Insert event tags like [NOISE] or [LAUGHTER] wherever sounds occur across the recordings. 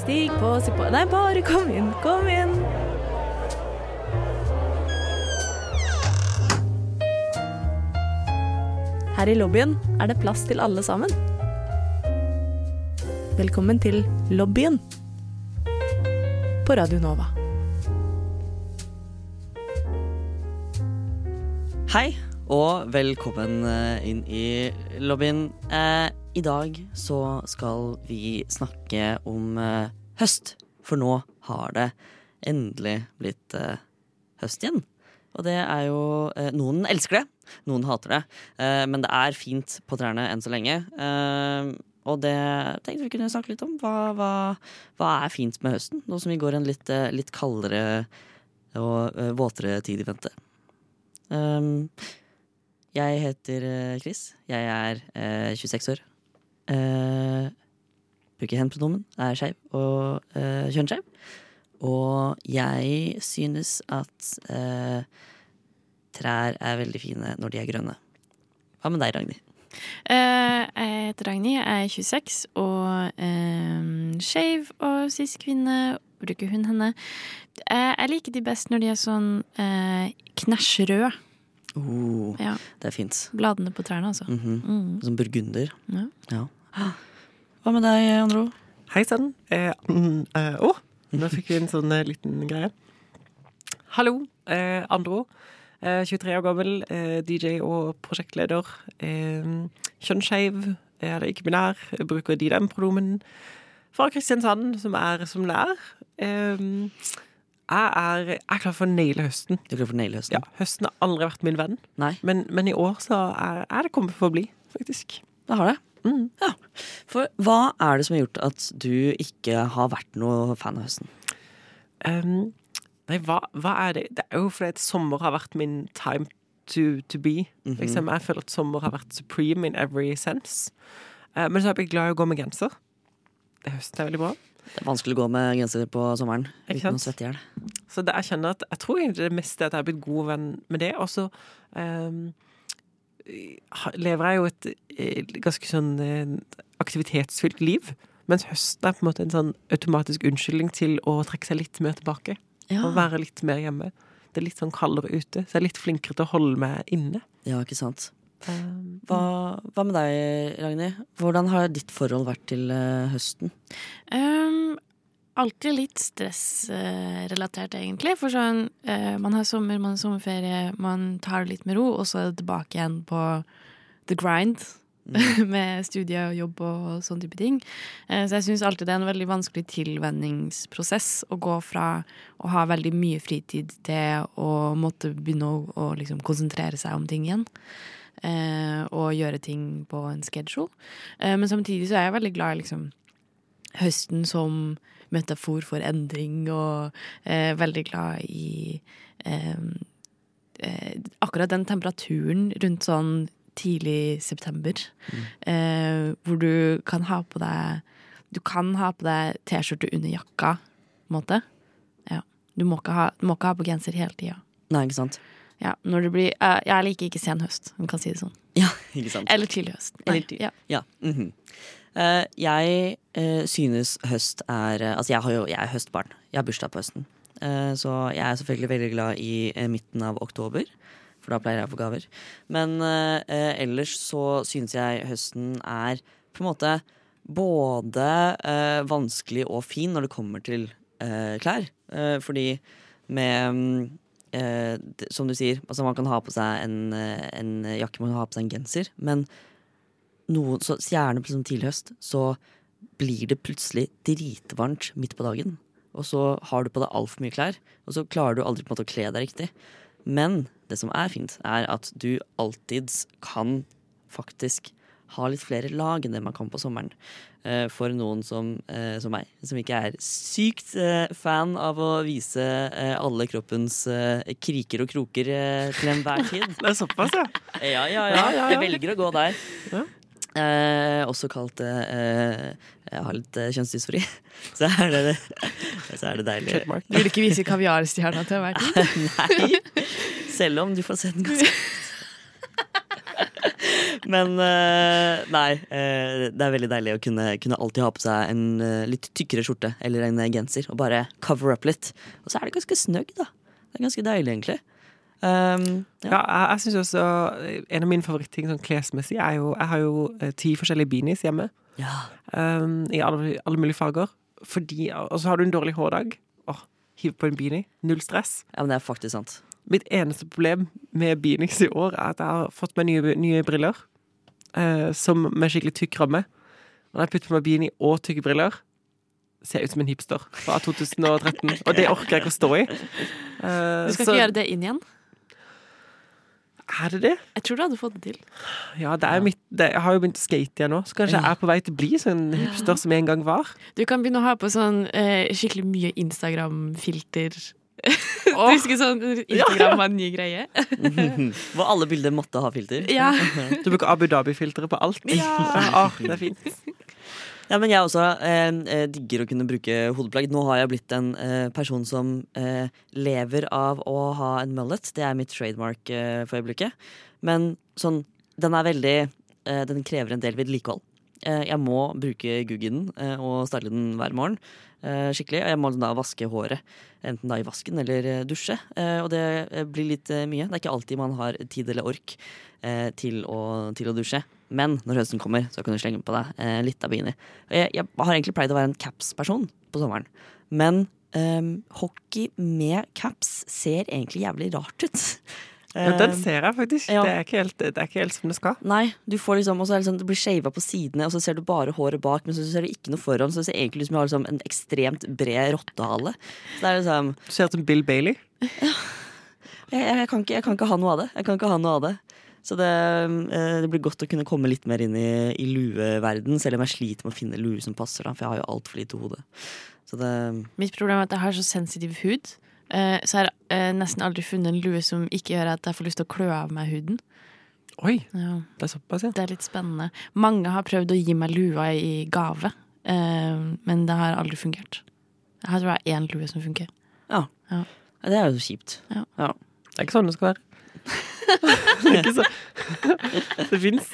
Stig på, si på Nei, bare kom inn, kom inn. Her i lobbyen er det plass til alle sammen. Velkommen til lobbyen på Radio Nova. Hei, og velkommen eh, inn i lobbyen. Eh, I dag så skal vi snakke om eh, høst, for nå har det endelig blitt eh, høst igjen. Og det er jo eh, Noen elsker det, noen hater det, eh, men det er fint på trærne enn så lenge. Eh, og det tenkte vi kunne snakke litt om. Hva, hva, hva er fint med høsten, nå som vi går en litt, eh, litt kaldere og våtere tid i vente? Um, jeg heter Chris. Jeg er eh, 26 år. Eh, bruker hen-pronomen, er skeiv og uh, kjønnsskeiv. Og jeg synes at uh, trær er veldig fine når de er grønne. Hva med deg, Ragnhild? Uh, jeg heter Ragnhild, jeg er 26 og uh, skeiv og cis-kvinne. Bruker hun henne. Eh, jeg liker de best når de er sånn uh, knæsjrøde. Oh, Ja. det er fint. Bladene på trærne, altså. Mhm. Mm. Som burgunder. Ja. Ja. Hva med deg, Andro? Hei sann. Eh, mm, eh, å, nå fikk vi en sånn eh, liten greie. Hallo, eh, Andro. Eh, 23 år gammel, eh, DJ og prosjektleder. Eh, Kjønnsskeiv, eller ikke-binær. Bruker de dem pronomen. Fra Kristiansand, som er som lærer Eh, jeg er, jeg er klar for å naile høsten. Du er klar for nailhøsten? Ja, høsten har aldri vært min venn, Nei, men, men i år så er, er det kommet for å bli, faktisk. det har det. Mm. Ja. For hva er det som har gjort at du ikke har vært noe fan av høsten? Um, nei, hva, hva er det? Det er jo fordi at sommer har vært min time to, to be. Liksom. Jeg føler at sommer har vært supreme in every sense. Eh, men så har jeg blitt glad i å gå med genser. Det høsten er veldig bra. Det er vanskelig å gå med genser på sommeren uten å svette i hjel. Så det, jeg kjenner at jeg tror egentlig det meste at jeg har blitt god venn med det. Og så um, lever jeg jo et eh, ganske sånn eh, aktivitetsfylt liv. Mens høsten er på en måte en sånn automatisk unnskyldning til å trekke seg litt mer tilbake. Ja. Og være litt mer hjemme. Det er litt sånn kaldere ute, så jeg er litt flinkere til å holde meg inne. ja, ikke sant. Hva, hva med deg, Ragnhild? Hvordan har ditt forhold vært til uh, høsten? Um, alltid litt stressrelatert, egentlig. For sånn, uh, man har sommer, man har sommerferie, man tar det litt med ro, og så er det tilbake igjen på the grind. [LAUGHS] med studie og jobb og sånn type ting. Eh, så jeg syns alltid det er en veldig vanskelig tilvenningsprosess å gå fra å ha veldig mye fritid til å måtte begynne å, å liksom konsentrere seg om ting igjen. Eh, og gjøre ting på en schedule. Eh, men samtidig så er jeg veldig glad i liksom høsten som metafor for endring, og eh, veldig glad i eh, eh, akkurat den temperaturen rundt sånn tidlig september, eh, hvor du kan ha på deg Du kan ha på deg T-skjorte under jakka, på en måte. Ja. Du må ikke ha, du må ikke ha på genser hele tida. Nei, ikke sant? Ja, når det blir uh, Jeg liker ikke sen høst, om man kan si det sånn. Ja, [LAUGHS] ikke sant? Eller tidlig høst. Eller tidlig. Ja. Ja. Mm -hmm. uh, jeg uh, synes høst er Altså, jeg, har jo, jeg er høstbarn. Jeg har bursdag på høsten. Så jeg er selvfølgelig veldig glad i midten av oktober. For da pleier jeg å få gaver. Men ellers så synes jeg høsten er på en måte både vanskelig og fin når det kommer til klær. Fordi med mm, eh, Som du sier, altså man kan ha på seg en, eh, en jakke, man kan ha på seg en genser. Men noen, så gjerne på sånn tidlig høst, så blir det plutselig dritvarmt midt på dagen. Og så har du på deg altfor mye klær, og så klarer du aldri på en måte å kle deg riktig. Men det som er fint, er at du alltids kan faktisk ha litt flere lag enn det man kan på sommeren. Eh, For noen som, eh, som meg, som ikke er sykt eh, fan av å vise alle kroppens kriker og kroker til enhver tid. [LAUGHS] Det er såpass, [LAUGHS] ja. Ja, ja, ja. Jeg velger å gå der. Ja. Eh, også kalt eh, Jeg har litt eh, kjønnsdysfori. [LAUGHS] Så er det, så er det deilig. Du vil ikke vise kaviarstjerna til hver tid? Nei. Selv om du får se den ganske Men eh, nei, eh, det er veldig deilig å kunne, kunne alltid ha på seg en eh, litt tykkere skjorte eller en genser og bare cover up litt. Og så er det ganske snøgg, da. Det er ganske deilig, egentlig. Um, ja. Ja, jeg, jeg synes også En av mine favorittting sånn klesmessig er jo Jeg har jo ti forskjellige beanies hjemme. ja. um, I alle, alle mulige farger. Fordi, og så har du en dårlig hårdag. Åh, hiv på en beanie. Null stress. ja, men det er faktisk sant. Mitt eneste problem med beanies i år er at jeg har fått meg nye, nye briller. Eh, som med skikkelig tykk ramme. Når jeg putter på meg beanie og tykke briller, ser ut som en hipster fra [LAUGHS] 2013. Og det orker jeg ikke å stå i. Eh, Du skal så- ikke gjøre det inn igjen? Er det det? Jeg tror du hadde fått det til. Ja, det er mitt, det, jeg har jo begynt å skate igjen nå, så kanskje jeg er på vei til å bli sånn hipster som jeg en gang var. Du kan begynne å ha på sånn eh, skikkelig mye Instagram-filter. [LAUGHS] Du husker sånn Instagram var en ny greie? [LAUGHS] Hvor alle bilder måtte ha filter. Ja. Du bruker Abu Dhabi-filteret på alt. Ja. Ah, det er fint. Ja, men jeg også eh, eh, digger å kunne bruke hodeplagg. Nå har jeg blitt en eh, person som eh, lever av å ha en mullet. Det er mitt trademark eh, for øyeblikket. Men sånn, den er veldig eh, Den krever en del vedlikehold. Eh, jeg må bruke Guggien eh, og stelle den hver morgen. eh, skikkelig, og Jeg må da vaske håret, enten da i vasken eller dusje. Og det blir litt mye. Det er ikke alltid man har tid eller ork til, å, til å dusje. Men når høsten kommer, så kan du slenge på deg litt av beanie. Jeg, jeg har egentlig pleid å være en caps-person på sommeren. Men um, hockey med caps ser egentlig jævlig rart ut. Ja, den Ehm, ser jeg faktisk. ja. Det, er ikke helt, det er ikke helt som det skal. Nei, du får liksom, og så er det sånn, det blir shava på sidene, og så ser du bare håret bak, men så ser du ikke noe foran, så det ser egentlig ut som jeg har liksom en ekstremt bred rottehale. Så det er liksom Du ser ut som Bill Bailey. [LAUGHS] jeg, jeg, kan ikke, jeg kan ikke ha noe av det. Jeg kan ikke ha noe av det. Så det, eh, det blir godt å kunne komme litt mer inn i, i lueverden, selv om jeg sliter med å finne lue som passer, da, for jeg har jo altfor lite hode. Så det Mitt problem er at jeg har så sensitiv hud. Eh, så jeg har jeg nesten aldri funnet en lue som ikke gjør at jeg får lyst til å klø av meg huden. Oi, Ja, det er såpass, ja. det er litt spennende. Mange har prøvd å gi meg lua i gave, eh, men det har aldri fungert. Jeg tror det er én lue som funker. Ja, Det er jo kjipt. Det er ikke sånn det skal være. [LAUGHS] det er ikke så [LAUGHS] Det fins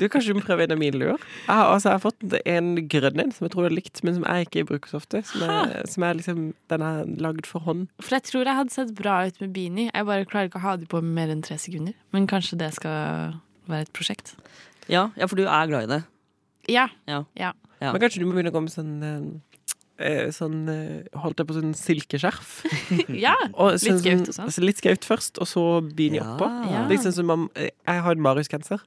Du Kanskje du må prøve en av mine luer? Jeg har, altså, jeg har fått en grønn en som jeg tror har likt, men som jeg ikke bruker så ofte. Som er, som er liksom Den er lagd for hånd. For jeg tror jeg hadde sett bra ut med beanie. Jeg bare klarer ikke å ha de på mer enn tre sekunder. Men kanskje det skal være et prosjekt. Ja, ja, for du er glad i det. Ja. Ja. ja. Ja. Men kanskje du må begynne å gå med sånn eh, Sånn eh, Holdt jeg på sånn silkeskjerf. [LAUGHS] ja. [LAUGHS] Og Litt sånn- skaut og sånn. altså litt skaut først, og så beanie Ja. oppå. Ja. Litt sånn som om Jeg har en Marius-genser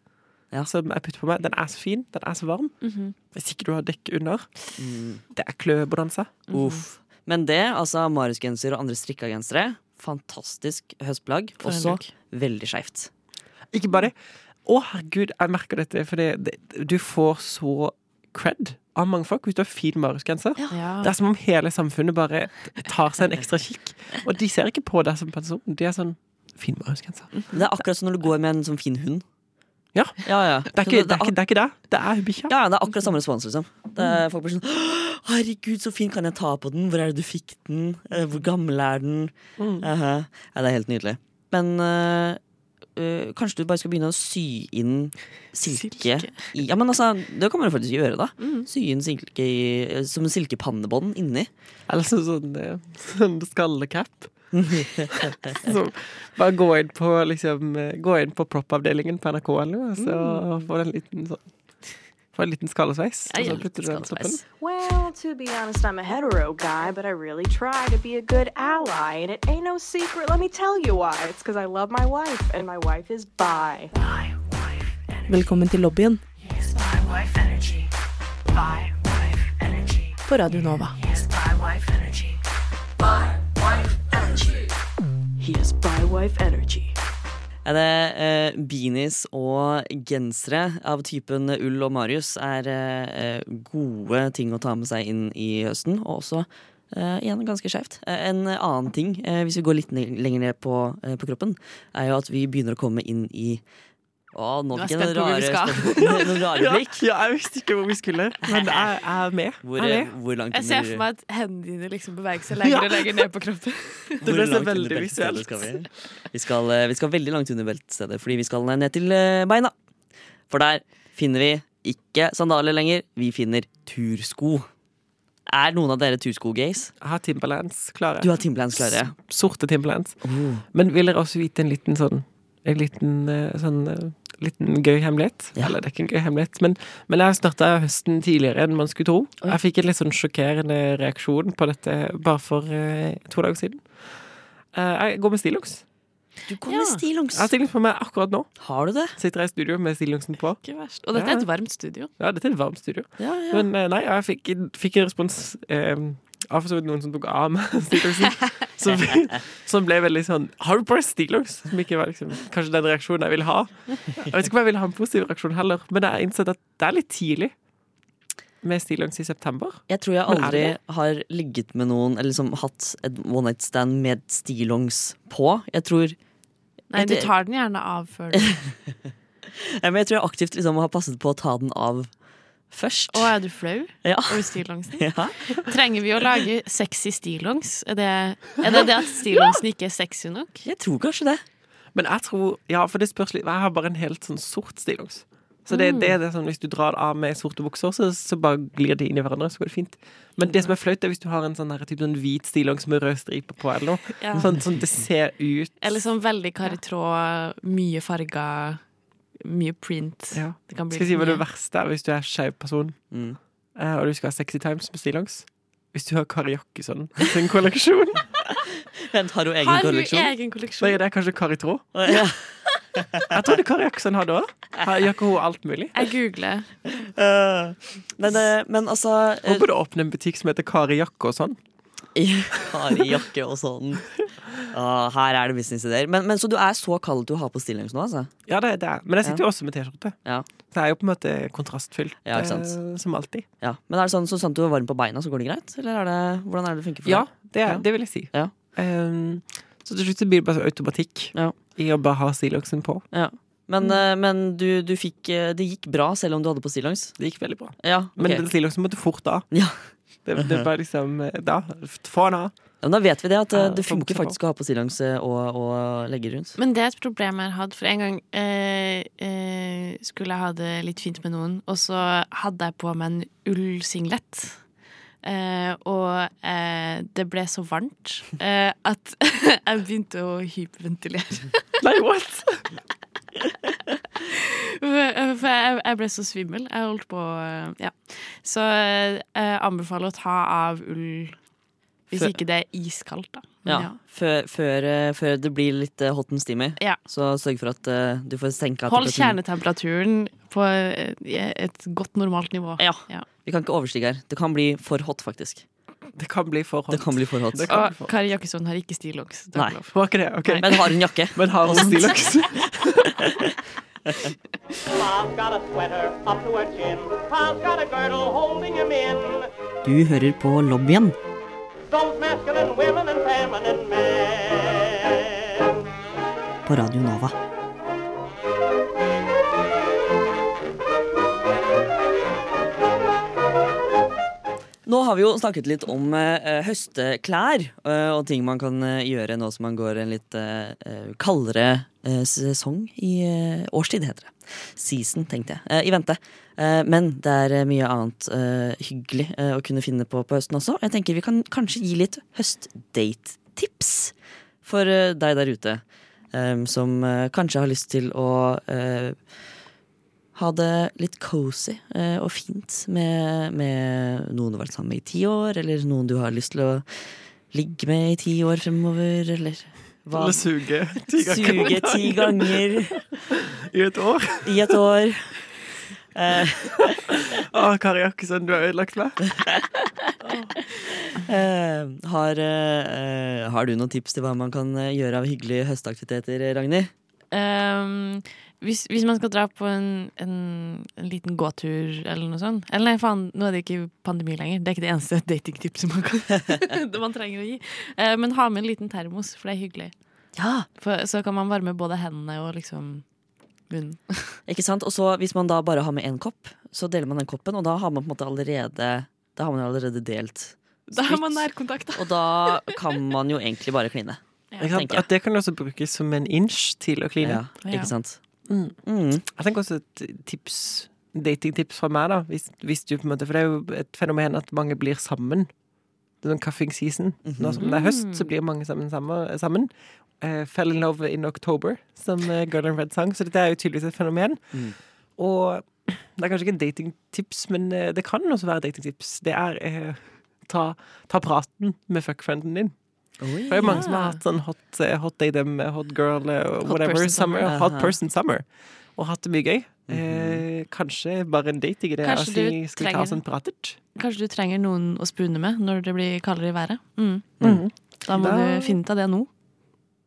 Ja. som jeg putter på meg. Den er så fin. Den er så varm. Mhm. Hvis ikke du har dekk under. Mm. Det er kløbonanza. Uff. Men det, altså Marius-genser og andre strikka gensere, fantastisk høstplagg. Også veldig skeivt. Ikke bare det. Å, herregud, jeg merker dette, for det, det, du får så cred av mange folk hvis du har fin mariusgenser. Ja. Det er som om hele samfunnet bare tar seg en ekstra kikk. Og de ser ikke på deg som person. De er sånn Fin mariusgenser. Det er akkurat som når du går med en sånn fin hund. Ja. ja, ja. Det er ikke det. Er ikke, det, er ikke det. det er bikkja. Ja, det er akkurat samme respons, liksom. Det er, folk blir sånn Herregud, så fin, kan jeg ta på den? Hvor er det du fikk den? Eh, Hvor gammel er den? Mm. Aha. Ja, det er helt nydelig. Men øh, øh, kanskje du bare skal begynne å sy inn silke, Silke. i Ja, men altså, det kan man jo faktisk gjøre, da. Mm. Sy inn silke i, som en silkepannebånd inni. Eller så sånn, eh, sånn skallekapp. [LAUGHS] så bare gå inn på liksom eh, Gå inn på prop-avdelingen på NRK eller noe, så får du en liten sånn Få en liten skallesveis. Og så putter du den på toppen. Well, to be honest, I'm a hetero guy, but I really try to be a good ally. And it ain't no secret, let me tell you why. It's because I love my wife, and my wife is bi. Velkommen til lobbyen Yes, bi wife energy. Bi wife energy. på Radio Nova. Yes, is wife energy. Bi wife energy. He is by wife energy. Er det eh, beanies og gensere av typen ull og Marius er eh, gode ting å ta med seg inn i høsten, og også eh, igjen ganske skjevt. Eh, en annen ting, eh, hvis vi går litt lenger ned på, eh, på kroppen, er jo at vi begynner å komme inn i Å, nå fikk jeg noen rare, noen [LAUGHS] rare blikk. ja, jeg visste ikke hvor vi skulle, men jeg er med. Hvor, er med. hvor langt Jeg ser for meg at hendene dine liksom beveger seg lenger og lenger ned på kroppen. [LAUGHS] Det Hvor ble så veldig visuelt. Skal vi? Vi, skal, eh, vi skal veldig langt under beltestedet, fordi vi skal ned til eh, beina. For der finner vi ikke sandaler lenger, vi finner tursko. Er noen av dere tursko-gays? Jeg har Timberlands klare. Du har Timberlands klare. Sorte Timberlands. Oh. Men vil dere også vite en liten sånn En liten eh, sånn Liten gøy hemmelighet? Ja. Eller det er ikke en gøy hemmelighet, men, men jeg starta høsten tidligere enn man skulle tro. Oi. Jeg fikk en litt sånn sjokkerende reaksjon på dette bare for uh, to dager siden. Uh, jeg går med stillongs. Du går Ja. med stillongs. Jeg har stillongs på meg akkurat nå. Har du det? Sitter jeg i studio med stillongsen på. Ikke verst. Og dette Ja. er et varmt studio. Ja, dette er et varmt studio. Ja, ja. Men uh, nei, jeg fikk, fikk en respons eh, av for så vidt noen som tok av meg stillongsen. Som, som ble veldig sånn Har du på deg stillongs? Som ikke var liksom, kanskje den reaksjonen jeg ville ha. Jeg vet ikke om jeg ville ha en positiv reaksjon heller, men jeg har innsett at det er litt tidlig med stillongs i september. Jeg tror jeg aldri har ligget med noen Eller liksom hatt et one night stand med stillongs på. Jeg tror Nei, du tar den gjerne av før du [LAUGHS] men jeg tror jeg aktivt liksom har passet på å ta den av først. Å, er du flau Ja. over stillongsen? [LAUGHS] Ja. Trenger vi å lage sexy stillongs? Er det, er det det at stillongsen ikke er sexy nok? Jeg tror kanskje det. Men jeg tror Ja, for det spørs litt Jeg har bare en helt sånn sort stillongs. Så det, det, er det som hvis du drar av med sorte bukser, så, så bare glir de inn i hverandre. Så går det fint. Men det som er flaut, er hvis du har en sånn, her, typ, sånn hvit stillongs med røde striper på, eller noe. Ja. Sånn, sånn det ser ut Eller sånn veldig karitråd, mye farga, mye print. ja. Det kan bli Skal jeg si hva det verste er hvis du er skeiv person, Mm. eh, og du skal ha sexy times med stillongs? Hvis du har Kari Jakkesson sin kolleksjon. [LAUGHS] Vent, har du egen Har du kolleksjon? egen Nei, det er kanskje Kari Trå? Ja. [LAUGHS] Jeg trodde Kari Jakkesson hadde òg. Gjør ikke hun alt mulig? Jeg googler. Uh, men, eh, men altså Hun burde åpne en butikk som heter Kari Jakke og [LAUGHS] har i jakke og sånn. Ah, her er det businessidéer. Men, men så du er så kald til å ha på stillongs nå, altså? Ja, det, det er. Men jeg sitter jo også med T-skjorte. Ja. Så det er jo på en måte kontrastfylt, Ja, eh, som alltid. Ja. Men er det sånn, så sant du er varm på beina, så går det greit? Eller er det, hvordan er det det funker for Ja, deg? det, er, Ja. det vil jeg si. Ja. Um, så til slutt så blir det bare automatikk Ja. i å bare ha stillongsen på. Ja. Men, eh, men du, du fikk eh, Det gikk bra selv om du hadde på stillongs? Det gikk veldig bra. Ja, Men den stillongsen måtte fort av. Ja. Det, det var liksom eh, Da. Få den av. Ja, men da vet vi det, at eh, det funker faktisk å ha på stillongs eh, og, og legge rundt. Men det er et problem jeg har hatt. For en gang eh, eh, skulle jeg ha det litt fint med noen, og så hadde jeg på meg en ullsinglet. Eh, og eh, det ble så varmt eh, at [LAUGHS] jeg begynte å hyperventilere. Nei, what? [LAUGHS] For for jeg, jeg ble så svimmel. Jeg holdt på eh, Ja. Så eh, jeg anbefaler å ta av ull hvis Før- ikke det er iskaldt, da. Ja. ja. Før, før, eh, før det blir litt eh, hot and steamy, Ja. så sørg for at eh, du får senka Hold kjernetemperaturen på eh, et godt normalt nivå. Ja. Ja. Vi kan ikke overstige her. Det kan bli for hot, faktisk. Det kan bli for hot. Det kan bli for hot. Det kan Og for. Kari Jakkesson har ikke stillongs. Nei. Ok. Men har hun jakke? Men har hun [LAUGHS] stillongs? [LAUGHS] [LAUGHS] Pa's got a sweater up to her chin. Pa's got a girdle holding him in. Du hører på lobbyen på Radio Nova. Nå har vi jo snakket litt om eh, høsteklær eh, og ting man kan eh, gjøre nå som man går en litt eh, eh, kaldere sesong i eh, årstid, heter det. Season, tenkte jeg. Eh, I vente. Eh, men det er eh, mye annet eh, hyggelig eh, å kunne finne på på høsten også. Jeg tenker vi kan kanskje gi litt høstdate-tips for eh, deg der ute. eh, som eh, kanskje har lyst til å eh, ha det litt cozy eh, og fint med, med noen du har vært sammen med i ti år, eller noen du har lyst til å ligge med i ti år fremover, eller hva? Eller suge ti ganger Suge ti [LAUGHS] ganger i et år. i et år. Uh, [LAUGHS] Å, Kari Jakkesson, du har ødelagt meg. Uh, [LAUGHS] har, uh, har du noen tips til hva man kan gjøre av hyggelige høstaktiviteter, Ragnhild? Ehm, hvis, hvis man skal dra på en, en, en liten gåtur eller noe sånt Eller nei, faen, nå er det ikke pandemi lenger. Det er ikke det eneste [LAUGHS] datingtipset man, kan, det [LAUGHS] man trenger å gi. Eh, men ha med en liten termos, for det er hyggelig. Ja, For, så kan man varme både hendene og liksom munnen. [LAUGHS] ikke sant? Og så hvis man da bare har med én kopp, så deler man den koppen, og da har man på en måte allerede Da har man allerede delt Da har man nærkontakt, da. Og da kan man jo egentlig bare kline. Jeg. At det kan også brukes som en inch til å kline. Ja, Ja. ikke sant? Mm. Jeg tenker også et tips, datingtips fra meg, da. Hvis, hvis du måte, for det er jo et fenomen at mange blir sammen. Det er sånn cuffing season. Nå som det er høst, så blir mange sammen. sammen. Eh, fell in love in October, som Gordon Girl Red sang. Så dette er jo tydeligvis et fenomen. Og det er kanskje ikke en datingtips, men eh, det kan også være datingtips. Det er uh, ta, ta praten med fuckfrienden din. Oi. For det er mange som har hatt sånn hot, eh, hot day them, eh, hot girl, hot whatever, person summer, summer. hot person summer. Og hatt det mye gøy. eh, kanskje bare en date, ikke det? Kanskje si du skal trenger, ta en pratet? Kanskje du trenger noen å spune med når det blir kaldere i været. Mm. Mhm. Da må Da- du finne ut av det nå.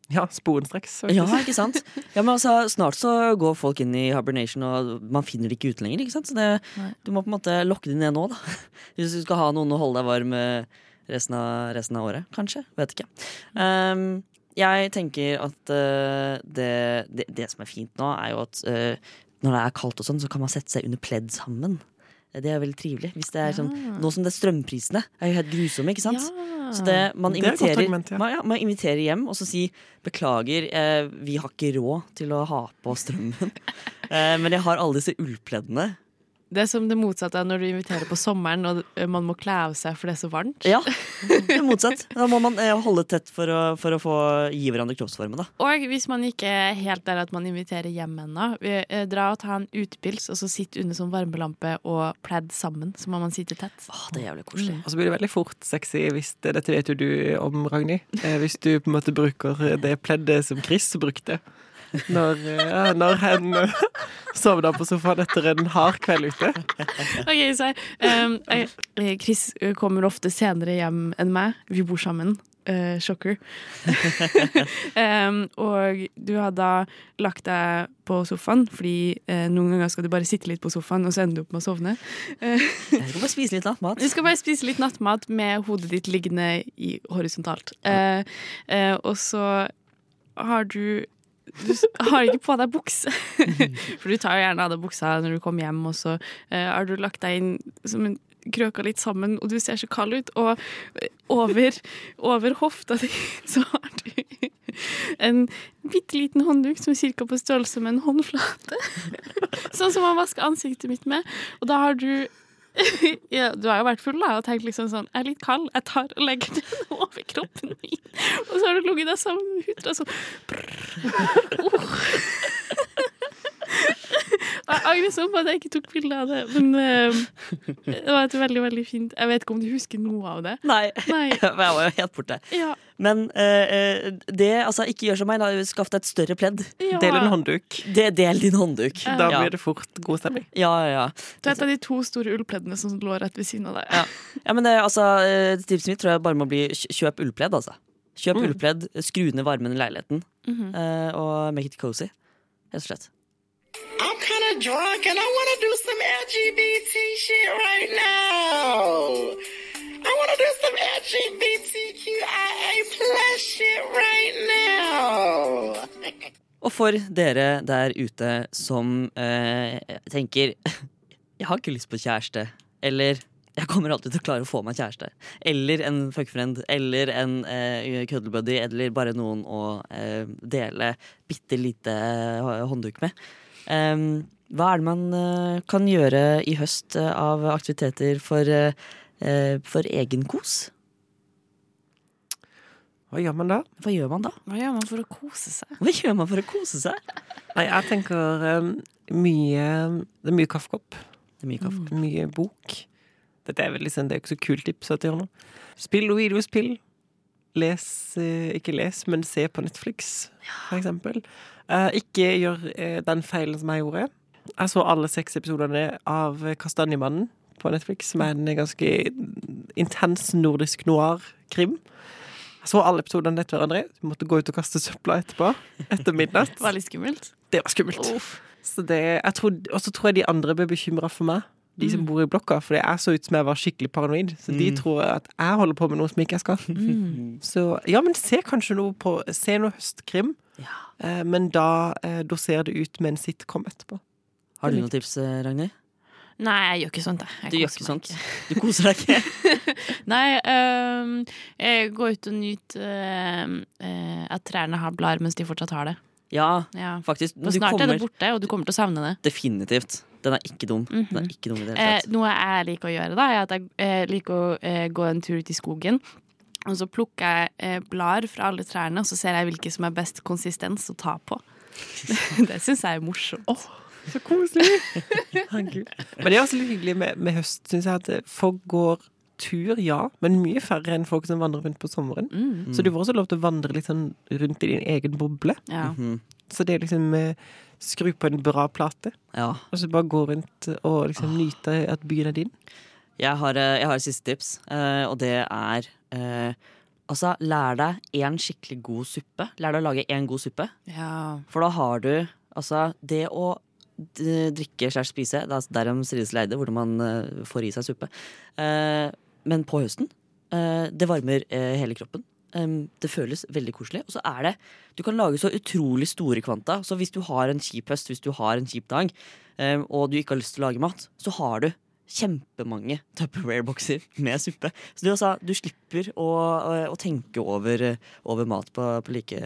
Ja, sporenstreks. Ja, ikke sant? Ja, men altså, Snart så går folk inn i hibernation, og man finner det ikke ut lenger. ikke sant? Så det, du må på en måte lokke det ned nå, da. [LAUGHS] Hvis du skal ha noen å holde deg varm eh, resten av, resten av året. Kanskje. Vet ikke. Um, jeg tenker at uh, det, det, det som er fint nå, er jo at uh, når det er kaldt og sånn, så kan man sette seg under pledd sammen. Det er veldig trivelig. Hvis det er sånn, Nå som det er strømprisene er jo helt grusomme, ikke sant? Så det, man, Det er et godt inviterer, argument, ja. man, ja, man inviterer hjem og så si beklager, eh, vi har ikke råd til å ha på strømmen. [LAUGHS] eh, men jeg har alle disse ullpleddene. Det er som det motsatte av når du inviterer på sommeren og man må kle av seg for det er så varmt. Ja, det er motsatt. Da må man eh, holde tett for å, for å få gi hverandre kroppsformen. da. Og hvis man ikke er helt der at man inviterer hjem ennå, eh, dra og ta en utepils og så sitte under sånn varmelampe og pledd sammen. Så må man sitte tett. Åh, det er jævlig koselig. Og så blir det veldig fort sexy hvis det, Dette vet jo du om, Ragnhild. Eh, hvis du på en måte bruker det pleddet som Chris brukte. Når, eh, når hen eh, sovna på sofaen etter en hard kveld ute. Ok, så um, jeg, eh, Chris kommer ofte senere hjem enn meg. Vi bor sammen. Uh, shocker. um, [LAUGHS] og du har da lagt deg på sofaen, fordi uh, noen ganger skal du bare sitte litt på sofaen, og så ender du opp med å sovne. Jeg skal bare spise litt nattmat. Du skal bare spise litt nattmat med hodet ditt liggende i, horisontalt. Eh, eh, og så har du du har ikke på deg bukse. [LAUGHS] For du tar jo gjerne av deg buksa når du kommer hjem, og så eh, har du lagt deg inn som en krøka litt sammen, og du ser så kald ut. Og over, over hofta di [LAUGHS] så har du en bitte liten håndduk som er ca. på størrelse med en håndflate. [LAUGHS] Sånn som man vasker ansiktet mitt med. Og da har du [LAUGHS] ja, du har jo vært full da, og tenkt liksom sånn Jeg er litt kald, jeg tar og legger den [LAUGHS] over kroppen min. Og så har du ligget der sammen med hutra sånn oh. Jeg angrer sånn på at jeg ikke tok bilde av det, men uh, det var et veldig, veldig fint Jeg vet ikke om du husker noe av det? Nei, Nei. [LAUGHS] jeg var jo helt borte. Ja. Men eh, eh, det, altså, ikke gjør som meg. da, Skaff deg et større pledd. ja. Del en håndduk. Det, del din håndduk. Da ja. blir det fort god stemning. Ja, ja, ja. Du vet av de to store ullpleddene som lå rett ved siden av deg? Ja. ja, men det, altså, Tipset mitt tror jeg bare må bli kjøp ullpledd. altså. Kjøp ullpledd, skru ned varmen i leiligheten, eh, og make it cozy. Rett og slett. I'm kind of drunk and I want to do some LGBT shit right now. I want to do some LGBTQIA plus shit right now. [LAUGHS] Og for dere der ute som eh, tenker [LAUGHS] Jeg har ikke lyst på kjæreste. Eller jeg kommer alltid til å klare å få meg kjæreste. Eller en fuckfriend. Eller en eh, cuddlebuddy. Eller bare noen å eh, dele bitte lite eh, håndduk med. Em, hva er det man eh, kan gjøre i høst eh, av aktiviteter for, for egen kos? Hva gjør man da? Hva gjør man da? Hva gjør man for å kose seg? Hva gjør man for å kose seg? Nei, jeg tenker um, mye Det er mye kaffekopp. Det er mye kaffe. Mye bok. Dette er vel liksom, det er ikke så kult tips at jeg gjør nå. Spill og videospill. Les, eh, ikke les, men se på Netflix, for eksempel. Eh, ikke gjør eh, den feilen som jeg gjorde. Jeg så alle seks episodene av Kastanjemannen på Netflix, som er en ganske intens nordisk noir-krim. Jeg så alle episodene etter hverandre. Vi måtte gå ut og kaste søpla etterpå. Etter midnatt. [LAUGHS] Det var litt skummelt. Det var skummelt. Så det, jeg tror, og så tror jeg de andre ble bekymra for meg, de som bor i blokka. For jeg så ut som jeg var skikkelig paranoid. Så de tror at jeg holder på med noe som ikke jeg skal. Så ja, men se kanskje noe på Se noe høstkrim. Eh, men da eh, doser det ut med en sitcom etterpå. Har du noen tips, eh, Ragnhild? Nei, jeg gjør ikke sånt. jeg. Jeg Du gjør ikke meg sånt? Du koser deg ikke? [LAUGHS] Nei, øhm, jeg går ut og nyter øh, at trærne har blader mens de fortsatt har det. Ja, Ja. faktisk. For Du snart er det borte, og du kommer til å savne det. definitivt. Den er ikke dum. Den er ikke dum i det Eh, noe jeg liker å gjøre, da, er at jeg eh, liker å eh, gå en tur ut i skogen. Og så plukker jeg eh, blader fra alle trærne, og så ser jeg hvilke som er best konsistens å ta på. [LAUGHS] det syns jeg er morsomt. Så koselig! [LAUGHS] Men det er også litt hyggelig med, med høst, syns jeg, at folk går tur, ja, men mye færre enn folk som vandrer rundt på sommeren. Mm. Så du får også lov til å vandre litt sånn rundt i din egen boble. Ja. Mhm. Så det er liksom eh, skru på en bra plate, Ja. og så bare gå rundt og liksom nyte at byen er din. Jeg har, eh, jeg har et siste tips, eh, og det er eh, Altså, lær deg én skikkelig god suppe. Lær deg å lage én god suppe. ja. For da har du Altså, det å drikke slash spise, det er derom strides leide, hvordan man får i seg suppe. Eh, men på høsten, eh, det varmer eh, hele kroppen. Det føles veldig koselig. Og så er det Du kan lage så utrolig store kvanta. Så hvis du har en kjip høst, hvis du har en kjip dag, og du ikke har lyst til å lage mat, så har du kjempemange Tupperware-bokser med suppe. Så du, altså, du slipper å, å, å tenke over, over mat på, på like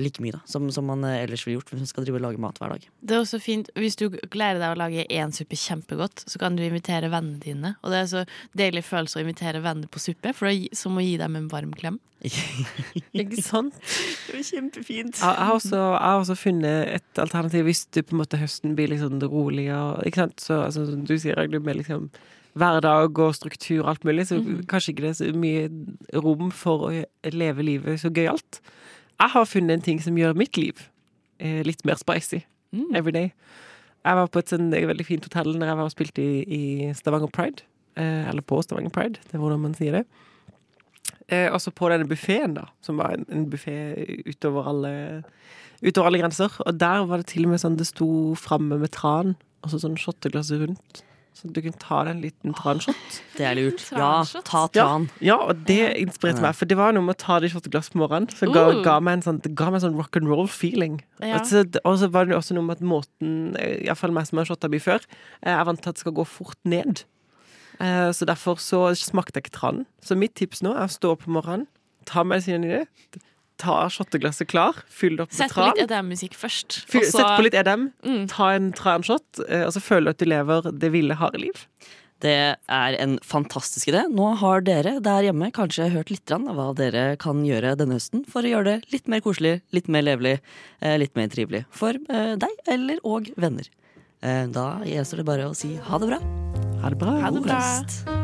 like mye da, som, som man eh, ellers ville gjort hvis man skal drive og lage mat hver dag. Det er også fint, Hvis du lærer deg å lage én suppe kjempegodt, så kan du invitere vennene dine. Og det er så deilig følelse å invitere venner på suppe, for det er som å gi dem en varm klem. [LAUGHS] Ikke sant? Det var kjempefint. Jeg jeg har også, jeg har også funnet et alternativ hvis du på en måte høsten blir litt sånn rolig og Ikke sant? Så altså, du sier, Agli, med liksom hverdag og struktur og alt mulig, så kanskje ikke det er så mye rom for å leve livet så gøyalt. Jeg har funnet en ting som gjør mitt liv eh, litt mer spicy every day. Jeg var på et sånn eh, veldig fint hotell når jeg var og spilte i, i Stavanger Pride. Eh, eller på Stavanger Pride, det er hvordan man sier det. Eh, også på denne buffeen, da, som var en, en buffé utover alle, utover alle grenser. Og der var det til og med sånn det sto framme med tran, og så sånn shotteglass rundt. Så du kunne ta deg en liten transhot. Det er lurt. Ja, ta Ja, tran. ja, og det inspirerte meg, for det var noe med å ta det i shotteglass på morgenen. Så ga, ga meg en sånn, det ga meg en sånn rock and roll-feeling. Ja. Og så- var det også noe med at måten, eh, iallfall meg som har shotta mye før, jeg er vant til at det skal gå fort ned. Eh, Så derfor så smakte jeg ikke tranen. Så mitt tips nå er å stå opp om morgenen, ta medisinen i det, ta shotteglasset klar, fyll det opp med Sett på litt EDM-musikk først. Fyll, også... Sett på litt EDM, Mm. ta en transhot, eh, og så føler du at du lever det ville, harde liv. Det er en fantastisk idé. Nå har dere der hjemme kanskje hørt litt av hva dere kan gjøre denne høsten for å gjøre det litt mer koselig, litt mer levelig, eh, litt mer trivelig for eh, deg eller og venner. Eh, Da gjenstår det bare å si ha det bra. Ha det bra. Ha det God bra.